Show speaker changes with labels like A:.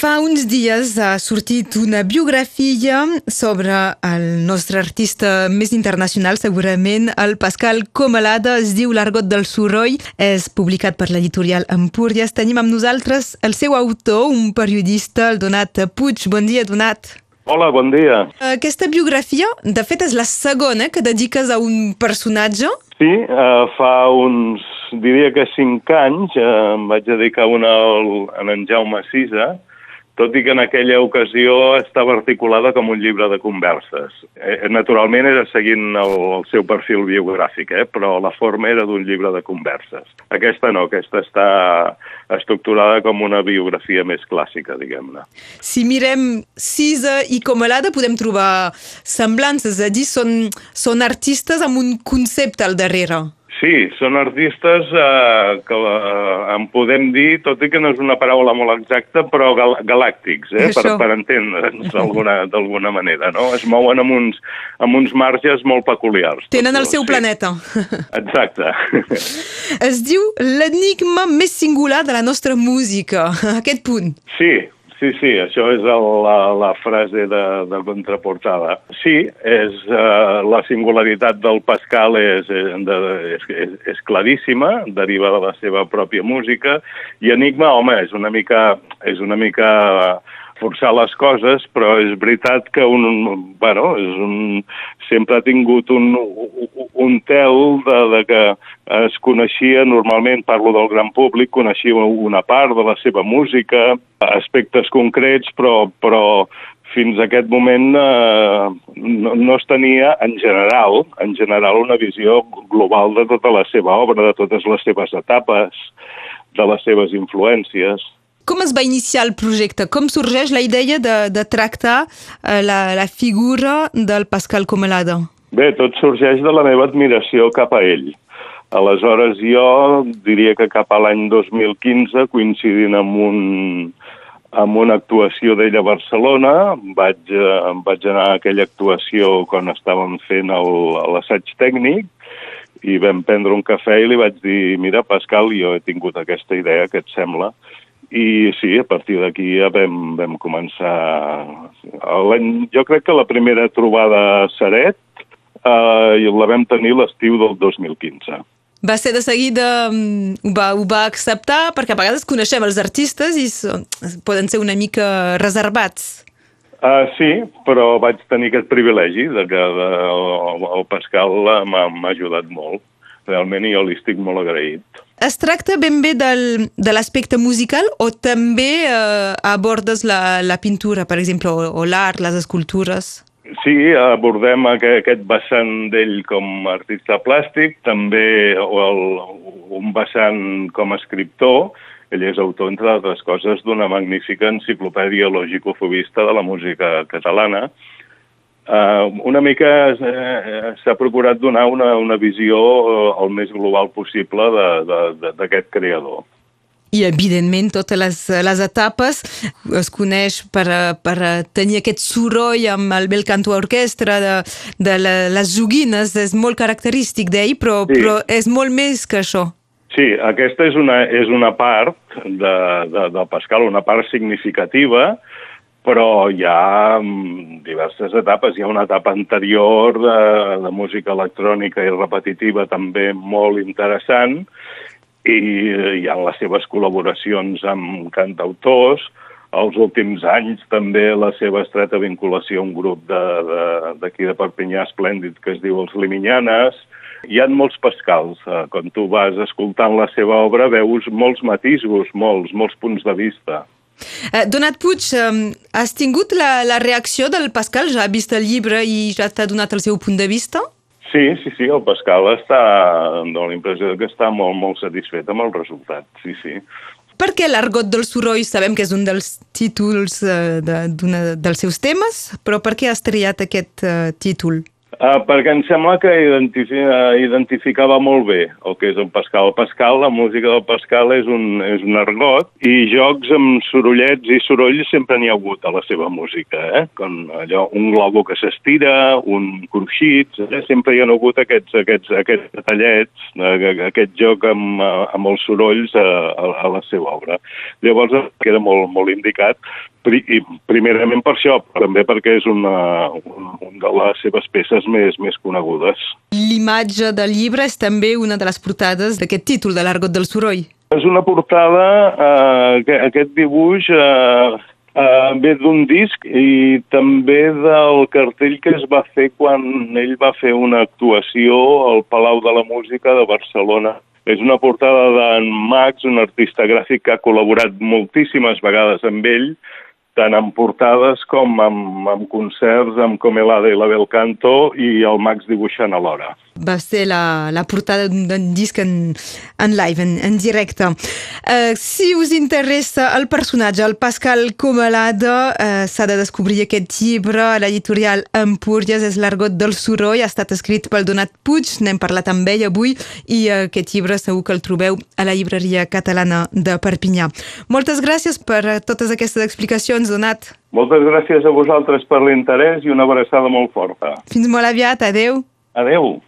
A: Fa uns dies ha sortit una biografia sobre el nostre artista més internacional, segurament, el Pascal Comalada, es diu L'Argot del Soroll, és publicat per l'editorial Empúries. Tenim amb nosaltres el seu autor, un periodista, el Donat Puig. Bon dia, Donat.
B: Hola, bon dia.
A: Aquesta biografia, de fet, és la segona que dediques a un personatge.
B: Sí, uh, fa uns, diria que cinc anys, uh, em vaig dedicar una al, a en Jaume Sisa, tot i que en aquella ocasió estava articulada com un llibre de converses. Eh, naturalment era seguint el, el seu perfil biogràfic, eh? però la forma era d'un llibre de converses. Aquesta no, aquesta està estructurada com una biografia més clàssica, diguem-ne.
A: Si mirem Cisa i Comalada podem trobar semblances, és a dir, són, són artistes amb un concepte al darrere.
B: Sí, són artistes eh, que eh, en podem dir, tot i que no és una paraula molt exacta, però gal galàctics, eh, per, per entendre'ns d'alguna manera. No? Es mouen amb uns, amb uns marges molt peculiars.
A: Tenen el seu sí. planeta.
B: Exacte.
A: Es diu l'enigma més singular de la nostra música, aquest punt.
B: Sí, Sí, sí, això és el, la, la frase de, de contraportada. Sí, és, uh, la singularitat del Pascal és, de, és, és, és claríssima, deriva de la seva pròpia música, i Enigma, home, és una mica, és una mica forçar les coses, però és veritat que un, bueno, és un, sempre ha tingut un, un tel de, de que es coneixia, normalment parlo del gran públic, coneixia una part de la seva música, aspectes concrets, però, però fins a aquest moment eh, no, no es tenia en general, en general una visió global de tota la seva obra, de totes les seves etapes, de les seves influències.
A: Com es va iniciar el projecte? Com sorgeix la idea de, de tractar eh, la, la figura del Pascal Comelada?
B: Bé, tot sorgeix de la meva admiració cap a ell. Aleshores, jo diria que cap a l'any 2015, coincidint amb, un, amb una actuació d'ell a Barcelona, vaig, eh, vaig anar a aquella actuació quan estàvem fent l'assaig tècnic, i vam prendre un cafè i li vaig dir, mira, Pascal, jo he tingut aquesta idea, què et sembla? I sí, a partir d'aquí ja vam, vam començar... Jo crec que la primera trobada a Saret eh, la vam tenir l'estiu del 2015.
A: Va ser de seguida, mm, ho va, ho va acceptar, perquè a vegades coneixem els artistes i són, poden ser una mica reservats.
B: Uh, sí, però vaig tenir aquest privilegi de que de, el, el Pascal m'ha ajudat molt, realment, jo li estic molt agraït.
A: Es tracta ben bé del, de l'aspecte musical o també eh, abordes la, la pintura, per exemple, o, o l'art, les escultures?
B: Sí, abordem aquest vessant d'ell com a artista plàstic, també el, un vessant com a escriptor. Ell és autor, entre altres coses, d'una magnífica enciclopèdia lògico-fobista de la música catalana, Uh, una mica uh, s'ha procurat donar una, una visió el més global possible d'aquest creador.
A: I, evidentment, totes les, les etapes es coneix per, per tenir aquest soroll amb el bel canto orquestra de, de la, les joguines, és molt característic d'ell, però, sí. però és molt més que això.
B: Sí, aquesta és una, és una part de, de, del Pascal, una part significativa, però hi ha mm, diverses etapes. Hi ha una etapa anterior de, de música electrònica i repetitiva també molt interessant i hi ha les seves col·laboracions amb cantautors, els últims anys també la seva estreta vinculació a un grup d'aquí de, de, de Perpinyà esplèndid que es diu Els Liminyanes. Hi ha molts pascals. Eh, quan tu vas escoltant la seva obra veus molts matisos, molts, molts punts de vista.
A: Eh, Donat Puig, eh, has tingut la, la reacció del Pascal? Ja ha vist el llibre i ja t'ha donat el seu punt de vista?
B: Sí, sí, sí, el Pascal està, em dóna l'impressió que està molt, molt satisfet amb el resultat, sí, sí.
A: Per què l'Argot del Soroll sabem que és un dels títols eh, de, dels seus temes, però per què has triat aquest eh, títol?
B: Uh, perquè em sembla que identifi uh, identificava molt bé el que és el Pascal. El Pascal, la música del Pascal és un, és un argot i jocs amb sorollets i sorolls sempre n'hi ha hagut a la seva música, eh? Com allò, un globo que s'estira, un cruixit, eh? sempre hi ha hagut aquests, aquests, aquests detallets, eh, aquest joc amb, amb els sorolls a, a, a la seva obra. Llavors queda molt, molt indicat i primerament per això, també perquè és una, un, un de les seves peces més, més conegudes.
A: L'imatge del llibre és també una de les portades d'aquest títol, de l'Argot del Soroll.
B: És una portada, eh, aquest dibuix eh, eh, ve d'un disc i també del cartell que es va fer quan ell va fer una actuació al Palau de la Música de Barcelona. És una portada d'en Max, un artista gràfic que ha col·laborat moltíssimes vegades amb ell, tant en portades com amb, amb concerts amb Comelada i la Belcanto i el Max dibuixant alhora.
A: Va ser la, la portada d'un disc en, en live, en, en directe. Uh, si us interessa el personatge, el Pascal Comelada, uh, s'ha de descobrir aquest llibre a l'editorial Empúries, és l'Argot del Soroll, ha estat escrit pel Donat Puig, n'hem parlat amb ell avui, i uh, aquest llibre segur que el trobeu a la llibreria catalana de Perpinyà. Moltes gràcies per totes aquestes explicacions Donat.
B: Moltes gràcies a vosaltres per l'interès i una abraçada molt forta.
A: Fins molt aviat. Adeu.
B: Adeu.